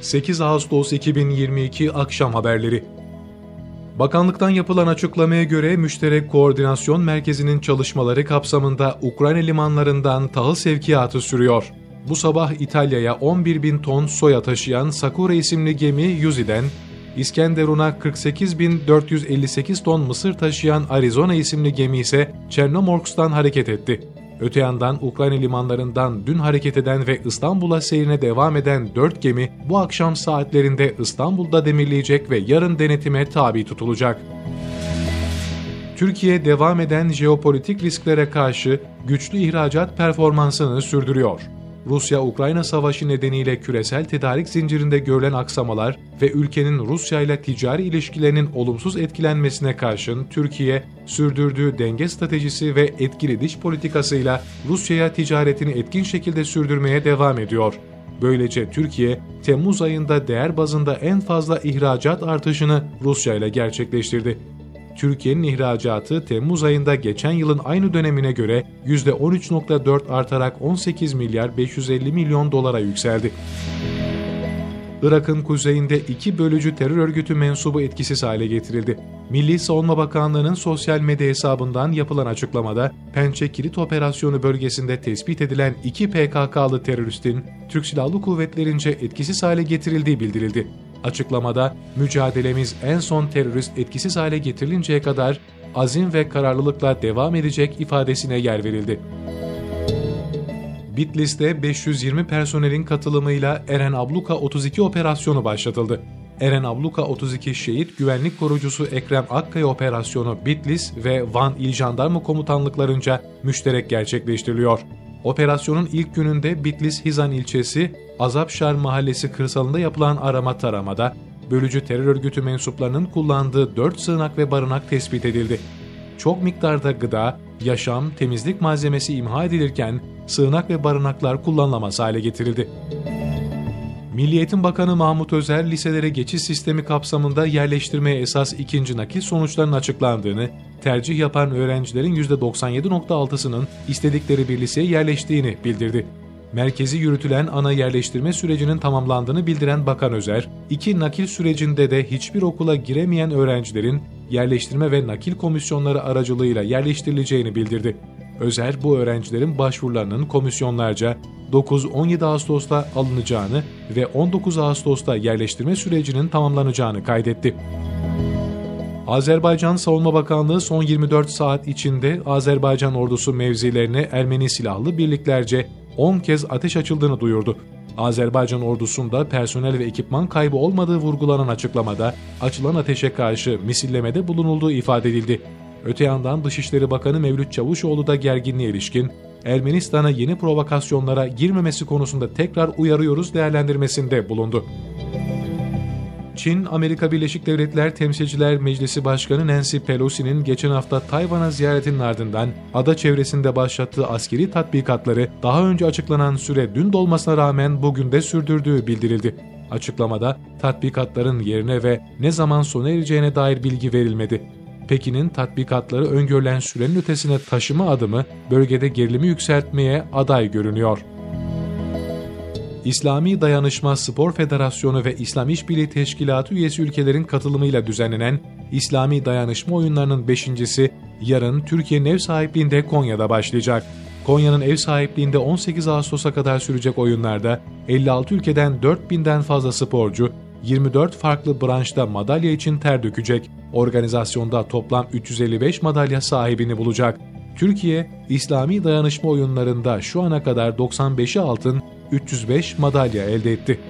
8 Ağustos 2022 akşam haberleri. Bakanlıktan yapılan açıklamaya göre Müşterek Koordinasyon Merkezi'nin çalışmaları kapsamında Ukrayna limanlarından tahıl sevkiyatı sürüyor. Bu sabah İtalya'ya 11 bin ton soya taşıyan Sakura isimli gemi Yuzi'den, İskenderun'a 48.458 ton mısır taşıyan Arizona isimli gemi ise Çernomorsk'tan hareket etti. Öte yandan Ukrayna limanlarından dün hareket eden ve İstanbul'a seyrine devam eden 4 gemi bu akşam saatlerinde İstanbul'da demirleyecek ve yarın denetime tabi tutulacak. Türkiye devam eden jeopolitik risklere karşı güçlü ihracat performansını sürdürüyor. Rusya-Ukrayna savaşı nedeniyle küresel tedarik zincirinde görülen aksamalar ve ülkenin Rusya ile ticari ilişkilerinin olumsuz etkilenmesine karşın Türkiye, sürdürdüğü denge stratejisi ve etkili dış politikasıyla Rusya'ya ticaretini etkin şekilde sürdürmeye devam ediyor. Böylece Türkiye, Temmuz ayında değer bazında en fazla ihracat artışını Rusya ile gerçekleştirdi. Türkiye'nin ihracatı Temmuz ayında geçen yılın aynı dönemine göre %13.4 artarak 18 milyar 550 milyon dolara yükseldi. Irak'ın kuzeyinde iki bölücü terör örgütü mensubu etkisiz hale getirildi. Milli Savunma Bakanlığı'nın sosyal medya hesabından yapılan açıklamada Pençe Kilit Operasyonu bölgesinde tespit edilen iki PKK'lı teröristin Türk Silahlı Kuvvetlerince etkisiz hale getirildiği bildirildi. Açıklamada mücadelemiz en son terörist etkisiz hale getirilinceye kadar azim ve kararlılıkla devam edecek ifadesine yer verildi. Bitlis'te 520 personelin katılımıyla Eren Abluka 32 operasyonu başlatıldı. Eren Abluka 32 şehit güvenlik korucusu Ekrem Akkaya operasyonu Bitlis ve Van İl Jandarma Komutanlıklarınca müşterek gerçekleştiriliyor. Operasyonun ilk gününde Bitlis Hizan ilçesi Azapşar mahallesi kırsalında yapılan arama taramada bölücü terör örgütü mensuplarının kullandığı 4 sığınak ve barınak tespit edildi. Çok miktarda gıda, yaşam, temizlik malzemesi imha edilirken sığınak ve barınaklar kullanılamaz hale getirildi. Milli Eğitim Bakanı Mahmut Özer, liselere geçiş sistemi kapsamında yerleştirmeye esas ikinci nakil sonuçlarının açıklandığını, tercih yapan öğrencilerin %97.6'sının istedikleri bir liseye yerleştiğini bildirdi. Merkezi yürütülen ana yerleştirme sürecinin tamamlandığını bildiren Bakan Özer, iki nakil sürecinde de hiçbir okula giremeyen öğrencilerin yerleştirme ve nakil komisyonları aracılığıyla yerleştirileceğini bildirdi. Özer bu öğrencilerin başvurularının komisyonlarca 9-17 Ağustos'ta alınacağını ve 19 Ağustos'ta yerleştirme sürecinin tamamlanacağını kaydetti. Azerbaycan Savunma Bakanlığı son 24 saat içinde Azerbaycan ordusu mevzilerine Ermeni silahlı birliklerce 10 kez ateş açıldığını duyurdu. Azerbaycan ordusunda personel ve ekipman kaybı olmadığı vurgulanan açıklamada açılan ateşe karşı misillemede bulunulduğu ifade edildi. Öte yandan Dışişleri Bakanı Mevlüt Çavuşoğlu da gerginliğe ilişkin Ermenistan'a yeni provokasyonlara girmemesi konusunda tekrar uyarıyoruz değerlendirmesinde bulundu. Çin, Amerika Birleşik Devletler Temsilciler Meclisi Başkanı Nancy Pelosi'nin geçen hafta Tayvan'a ziyaretinin ardından ada çevresinde başlattığı askeri tatbikatları daha önce açıklanan süre dün dolmasına rağmen bugün de sürdürdüğü bildirildi. Açıklamada tatbikatların yerine ve ne zaman sona ereceğine dair bilgi verilmedi. Pekin'in tatbikatları öngörülen sürenin ötesine taşıma adımı bölgede gerilimi yükseltmeye aday görünüyor. İslami Dayanışma Spor Federasyonu ve İslam İşbirliği Teşkilatı üyesi ülkelerin katılımıyla düzenlenen İslami Dayanışma oyunlarının beşincisi yarın Türkiye'nin ev sahipliğinde Konya'da başlayacak. Konya'nın ev sahipliğinde 18 Ağustos'a kadar sürecek oyunlarda 56 ülkeden 4000'den fazla sporcu 24 farklı branşta madalya için ter dökecek. Organizasyonda toplam 355 madalya sahibini bulacak. Türkiye, İslami dayanışma oyunlarında şu ana kadar 95'i altın, 305 madalya elde etti.